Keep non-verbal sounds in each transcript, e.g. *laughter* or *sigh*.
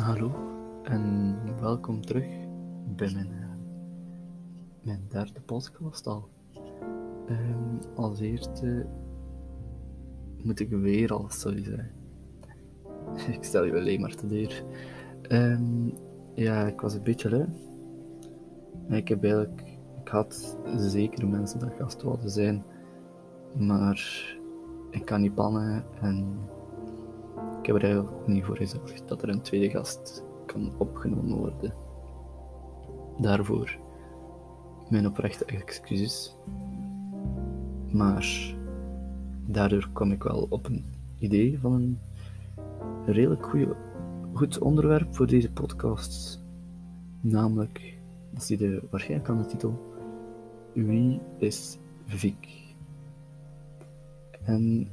Hallo en welkom terug bij mijn, eh, derde podcast al. Ehm, als eerste moet ik weer al sorry zeggen. *laughs* ik stel je alleen maar te deur. Ehm, ja, ik was een beetje lui. Ik heb eigenlijk, ik had zeker mensen dat gast wilden zijn, maar ik kan niet pannen en heb er eigenlijk niet voor gezorgd dat er een tweede gast kan opgenomen worden. Daarvoor mijn oprechte excuses. Maar daardoor kwam ik wel op een idee van een redelijk goede, goed onderwerp voor deze podcast. Namelijk, dat zie je waarschijnlijk aan de titel, Wie is Vic? En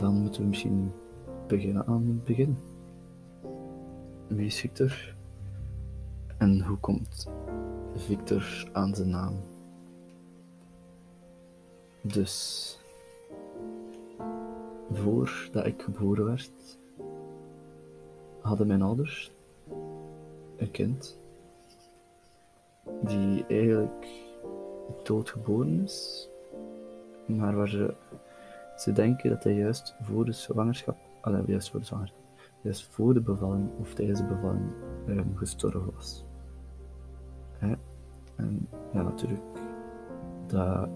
dan moeten we misschien beginnen aan het begin. Is Victor? En hoe komt Victor aan zijn naam? Dus, voordat ik geboren werd, hadden mijn ouders een kind die eigenlijk doodgeboren is, maar waar ze, ze denken dat hij juist voor de zwangerschap allee, juist voor de zwangerschap, juist voor de bevalling of tijdens de bevalling um, gestorven was. Hè? En ja, natuurlijk, dat,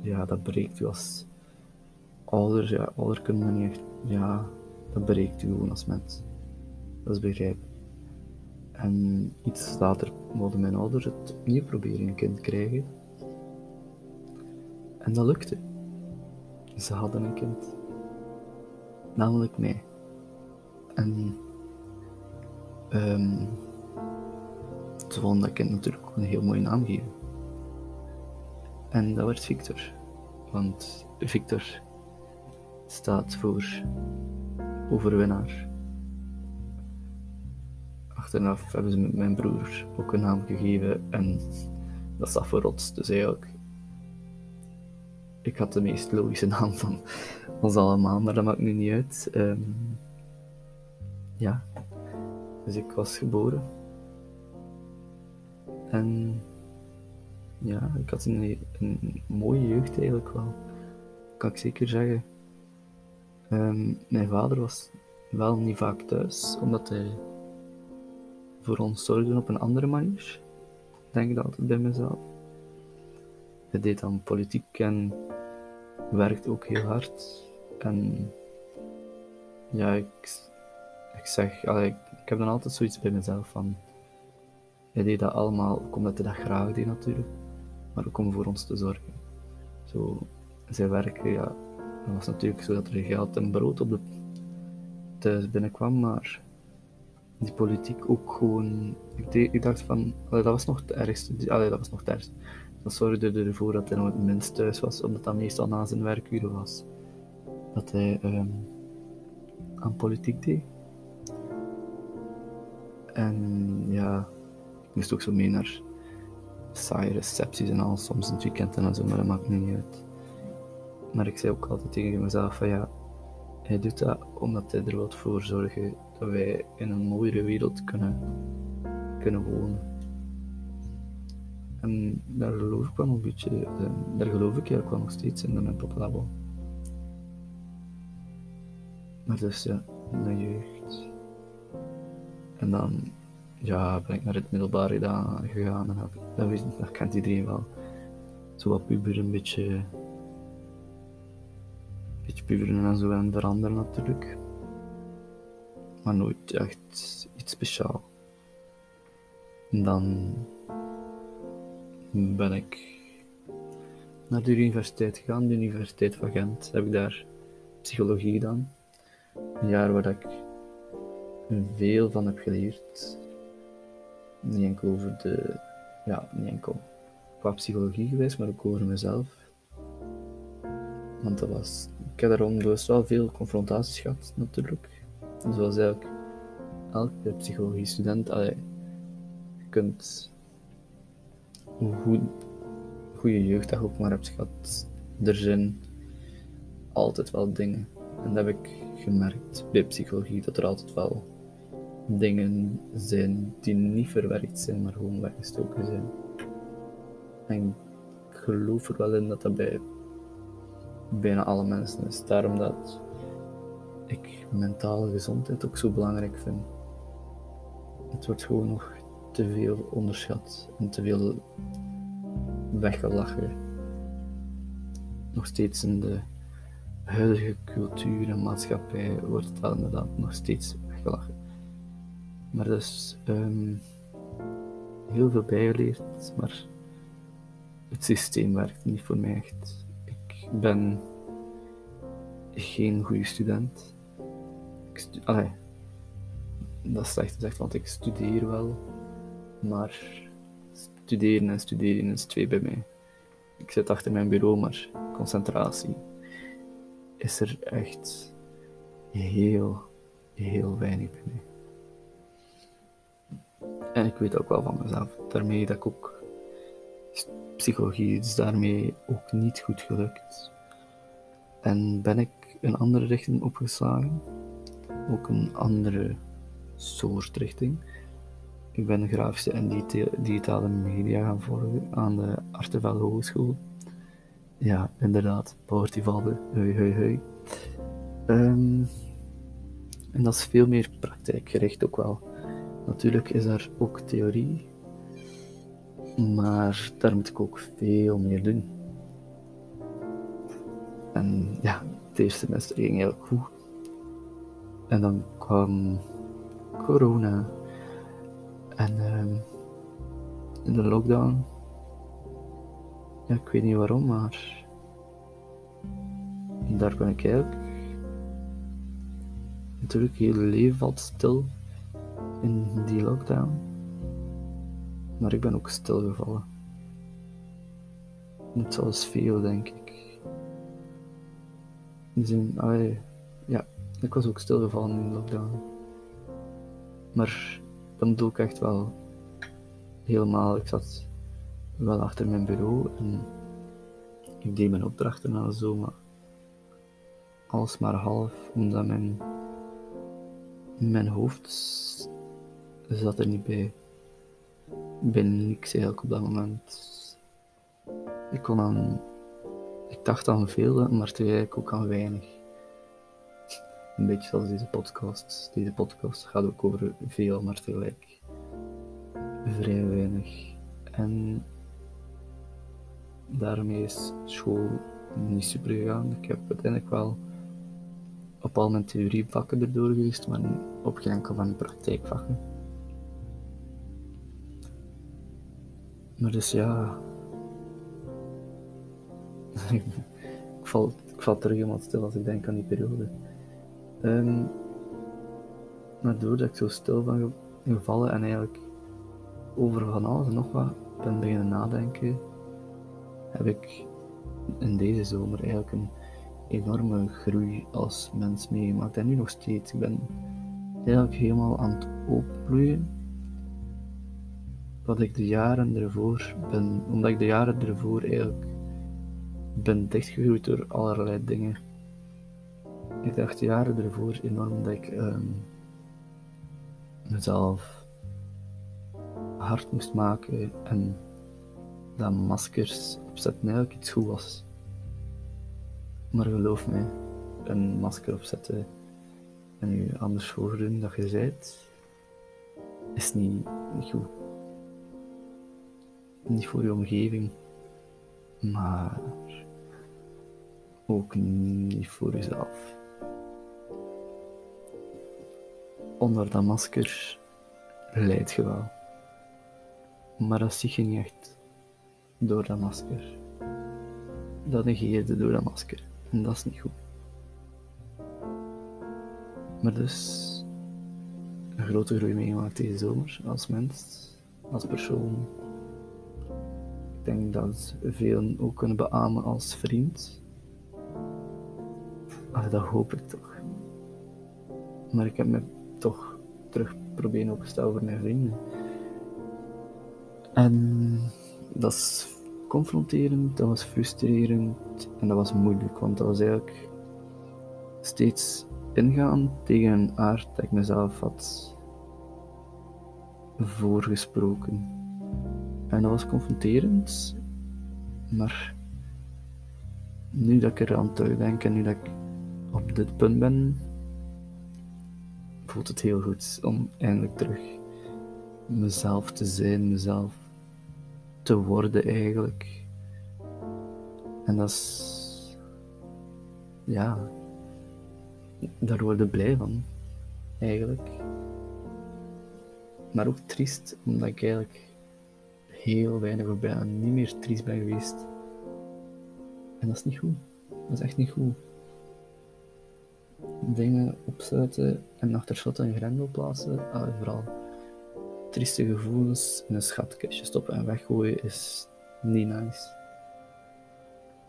ja, dat bereikt u als ouder. Ja, ouder kunnen niet echt, ja, dat bereikt u gewoon als mens. Dat is begrijpelijk. En iets later wilden mijn ouders het opnieuw proberen een kind krijgen. En dat lukte. Ze hadden een kind namelijk mij. En um, ze vonden dat kind natuurlijk ook een heel mooie naam geven. En dat werd Victor. Want Victor staat voor overwinnaar. Achteraf hebben ze met mijn broer ook een naam gegeven en dat staat voor rots. Dus eigenlijk ik had de meest logische naam van ons allemaal, maar dat maakt nu niet uit. Ehm, ja, dus ik was geboren. En ja, ik had een, mooie jeugd eigenlijk wel. Kan ik zeker zeggen. Ehm, mijn vader was wel niet vaak thuis, omdat hij voor ons zorgde op een andere manier. Denk ik altijd bij mezelf. Hij deed dan politiek en werkt ook heel hard. En ja, ik, ik zeg, allee, ik, heb dan altijd zoiets bij mezelf van. Hij deed dat allemaal ook omdat hij dat graag deed natuurlijk, maar ook om voor ons te zorgen. Zo, zijn werken, ja, dat was natuurlijk zo dat er geld en brood op de thuis binnenkwam, maar die politiek ook gewoon. Ik, ik dacht van, allee, dat was nog het ergste. Allee, dat was nog het ergste. Dat zorgde ervoor dat hij nog het minst thuis was, omdat dat meestal na zijn werkuren was. Dat hij um, aan politiek deed. En ja, ik moest ook zo mee naar saaie recepties en al, soms in het weekend en zo, maar dat maakt niet uit. Maar ik zei ook altijd tegen mezelf van ja, hij doet dat omdat hij er wil voor zorgen dat wij in een mooiere wereld kunnen, kunnen wonen. En daar geloof ik wel een beetje, eh, daar geloof ik eigenlijk wel nog steeds in, in mijn poplabo. Maar dus ja, mijn jeugd. En dan ja, ben ik naar het middelbare gegaan en dat, weet, dat kent iedereen wel. Zo wat puber, een beetje, een beetje puberen en zo en veranderen natuurlijk. Maar nooit echt iets speciaal. En dan ben ik naar de universiteit gegaan, de Universiteit van Gent. Heb ik daar psychologie gedaan. Een jaar waar ik veel van heb geleerd. Niet enkel over de, ja, niet enkel qua psychologie geweest, maar ook over mezelf. Want dat was, ik heb daar onbewust wel veel confrontaties gehad, natuurlijk. Zoals eigenlijk elke psychologie-student, je kunt hoe goede jeugd dat je ook maar hebt gehad, er zijn altijd wel dingen. En dat heb ik gemerkt bij psychologie, dat er altijd wel dingen zijn die niet verwerkt zijn, maar gewoon weggestoken zijn. En ik geloof er wel in dat dat bij bijna alle mensen is. Daarom dat ik mentale gezondheid ook zo belangrijk vind. Het wordt gewoon nog te veel onderschat en te veel weggelachen. Nog steeds in de huidige cultuur en maatschappij wordt wel inderdaad nog steeds weggelachen. Maar dus um, heel veel bijgeleerd, maar het systeem werkt niet voor mij echt. Ik ben geen goede student. Ik stu Allee, dat is slecht gezegd, want ik studeer wel, maar studeren en studeren is twee bij mij. Ik zit achter mijn bureau, maar concentratie is er echt heel, heel weinig bij mij. En ik weet ook wel van mezelf, daarmee dat ik ook psychologie is daarmee ook niet goed gelukt. En ben ik een andere richting opgeslagen, ook een andere soort richting. Ik ben grafische en digitale media gaan volgen aan de Artevelde Hogeschool. Ja, inderdaad, Poortivalde, hoi hoi hoi. Um, en dat is veel meer praktijkgericht ook wel. Natuurlijk is er ook theorie, maar daar moet ik ook veel meer doen. En ja, het eerste semester ging heel goed. En dan kwam corona en um, de lockdown. Ja, ik weet niet waarom, maar daar ben ik eigenlijk. Natuurlijk, heel leven valt stil in die lockdown. Maar ik ben ook stilgevallen. Net zoals veel, denk ik. In zin, ja, ik was ook stilgevallen in de lockdown. Maar dan bedoel ik echt wel helemaal. Ik zat wel achter mijn bureau en ik deed mijn opdrachten en zo, maar alles maar half, omdat mijn, mijn hoofd zat er niet bij. Ik ben niks eigenlijk op dat moment. Ik kon aan, ik dacht aan veel, maar tegelijk ook aan weinig. Een beetje zoals deze podcast. Deze podcast gaat ook over veel, maar tegelijk vrij weinig. En daarmee is school niet super gegaan. Ik heb uiteindelijk wel op al mijn theorievakken erdoor geweest, maar op geen enkel van de praktijkvakken. Maar dus ja. *laughs* ik, val, ik val terug helemaal stil als ik denk aan die periode. Um, maar doordat ik zo stil ben gevallen en eigenlijk over van alles en nog wat ben beginnen nadenken, heb ik in deze zomer eigenlijk een enorme groei als mens meegemaakt. En nu nog steeds. Ik ben eigenlijk helemaal aan het opbloeien. Wat ik de jaren ervoor ben, omdat ik de jaren ervoor eigenlijk ben dichtgegroeid door allerlei dingen. Ik dacht jaren ervoor enorm dat ik um, mezelf hard moest maken en dat maskers opzetten eigenlijk iets goed was. Maar geloof mij, een masker opzetten en je anders voordoen dat je zijt, is niet goed. Niet voor je omgeving, maar ook niet voor jezelf. Onder dat masker leid je wel. Maar dat zie je niet echt door dat masker. Dat negeerde door dat masker. En dat is niet goed. Maar dus een grote groei meegemaakt deze zomer als mens, als persoon. Ik denk dat velen ook kunnen beamen als vriend. Ah, dat hoop ik toch. Maar ik heb me toch terug proberen opgesteld voor mijn vrienden. En dat is confronterend, dat was frustrerend en dat was moeilijk, want dat was eigenlijk steeds ingaan tegen een aard dat ik mezelf had voorgesproken. En dat was confronterend, maar nu dat ik er aan denk en nu dat ik op dit punt ben, voelt het heel goed om eindelijk terug mezelf te zijn, mezelf te worden eigenlijk. En dat is, ja, daar word ik blij van, eigenlijk. Maar ook triest, omdat ik eigenlijk heel weinig of bijna niet meer triest ben geweest. En dat is niet goed. Dat is echt niet goed. Dingen opsluiten en achter slot een grendel plaatsen, ah, vooral trieste gevoelens in een schatkistje stoppen en weggooien is niet nice.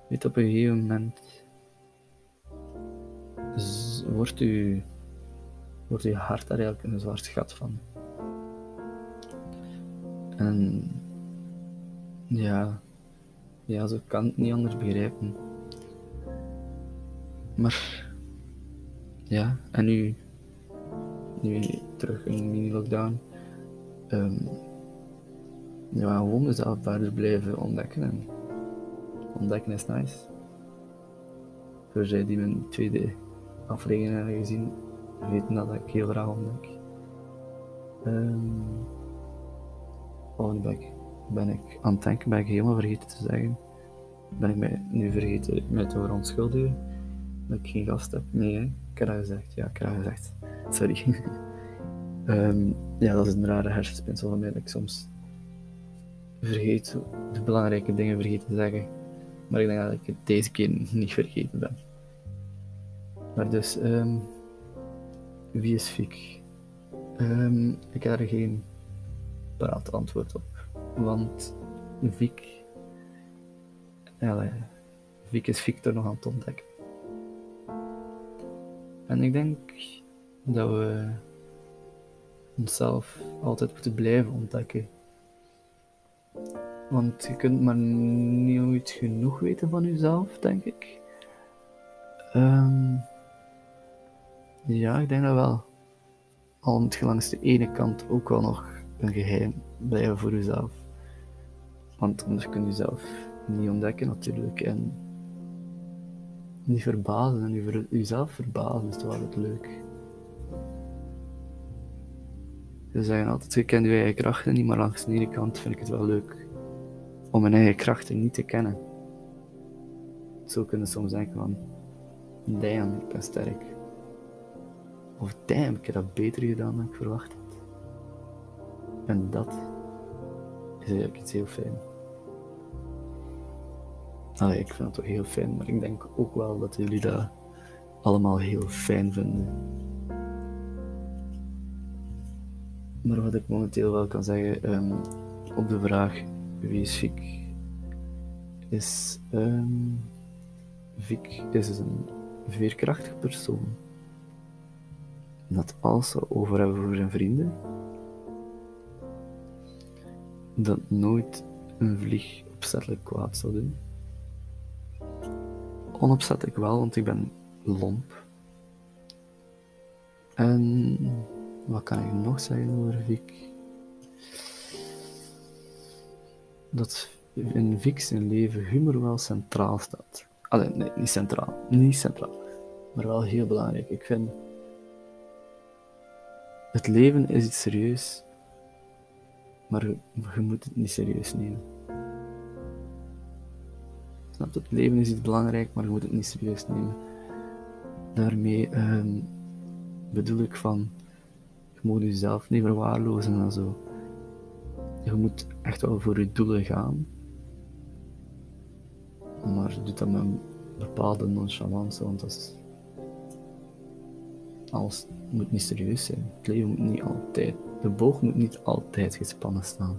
Weet op een gegeven moment wordt u, wordt uw hart daar eigenlijk een zwart gat van. En ja, ja, zo kan het niet anders begrijpen. Maar ja, en nu, nu terug in mini-lockdown. Um, ja, gewoon mezelf verder blijven ontdekken. En ontdekken is nice. Voor zij die mijn tweede aflevering hebben gezien, weten dat ik heel graag ontdek. Um, oh, ben ik, ben ik aan het denken, ben ik helemaal vergeten te zeggen. Ben ik mij nu vergeten met te verontschuldigen dat ik geen gast heb? Nee? Dat gezegd. Ja, dat gezegd. Sorry. um, *laughs* ja, dat is een rare hersenspinsel van mij dat ik soms vergeet, de belangrijke dingen vergeet te zeggen. Maar ik denk dat ik het deze keer niet vergeten ben. Maar dus, um, wie is Fiek? Um, ik heb er geen paraat antwoord op. Want Vic, ja, Vic is nog aan het ontdekken. En ik denk dat we onszelf altijd moeten blijven ontdekken. Want je kunt maar nooit genoeg weten van jezelf, denk ik. Um, ja, ik denk dat wel. Al moet je langs de ene kant ook wel nog een geheim blijven voor jezelf. Want anders kun je jezelf niet ontdekken natuurlijk. En niet verbazen en je jezelf verbazen is toch altijd leuk. Ze zeggen altijd, je kent je eigen krachten niet, maar langs de ene kant vind ik het wel leuk om mijn eigen krachten niet te kennen. Zo kunnen soms denken van, damn, ik ben sterk. Of damn, ik heb dat beter gedaan dan ik verwacht had. En dat is eigenlijk iets heel fijn. Allee, ik vind het toch heel fijn, maar ik denk ook wel dat jullie dat allemaal heel fijn vinden. Maar wat ik momenteel wel kan zeggen um, op de vraag wie is Vic, is um, is een veerkrachtig persoon dat als ze over hebben voor zijn vrienden, dat nooit een vlieg opzettelijk kwaad zou doen. Onopzettelijk wel, want ik ben lomp. En wat kan ik nog zeggen over Vic? Dat in Vic zijn leven humor wel centraal staat. Allee, nee, niet centraal. Niet centraal. Maar wel heel belangrijk. Ik vind... Het leven is iets serieus. Maar je, je moet het niet serieus nemen. Snap Het leven is iets belangrijk, maar je moet het niet serieus nemen. Daarmee um, bedoel ik van moet jezelf niet verwaarlozen en zo. Je moet echt wel voor je doelen gaan. Maar je doet dat met een bepaalde nonchalance, want dat. Alles moet niet serieus zijn. Het leven moet niet altijd... De boog moet niet altijd gespannen staan.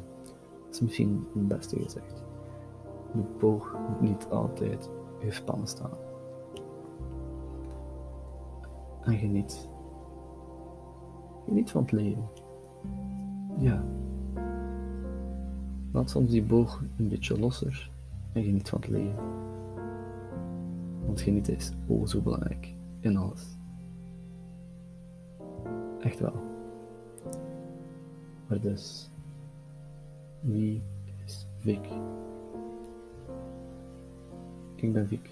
Dat is misschien het beste gezegd. De boog niet altijd gespannen staan. En geniet Geniet van het leven. Ja. Laat soms die boog een beetje losser en geniet van het leven. Want genieten is ook zo belangrijk in alles. Echt wel. Maar Maar dus, wie is Vic? Engavik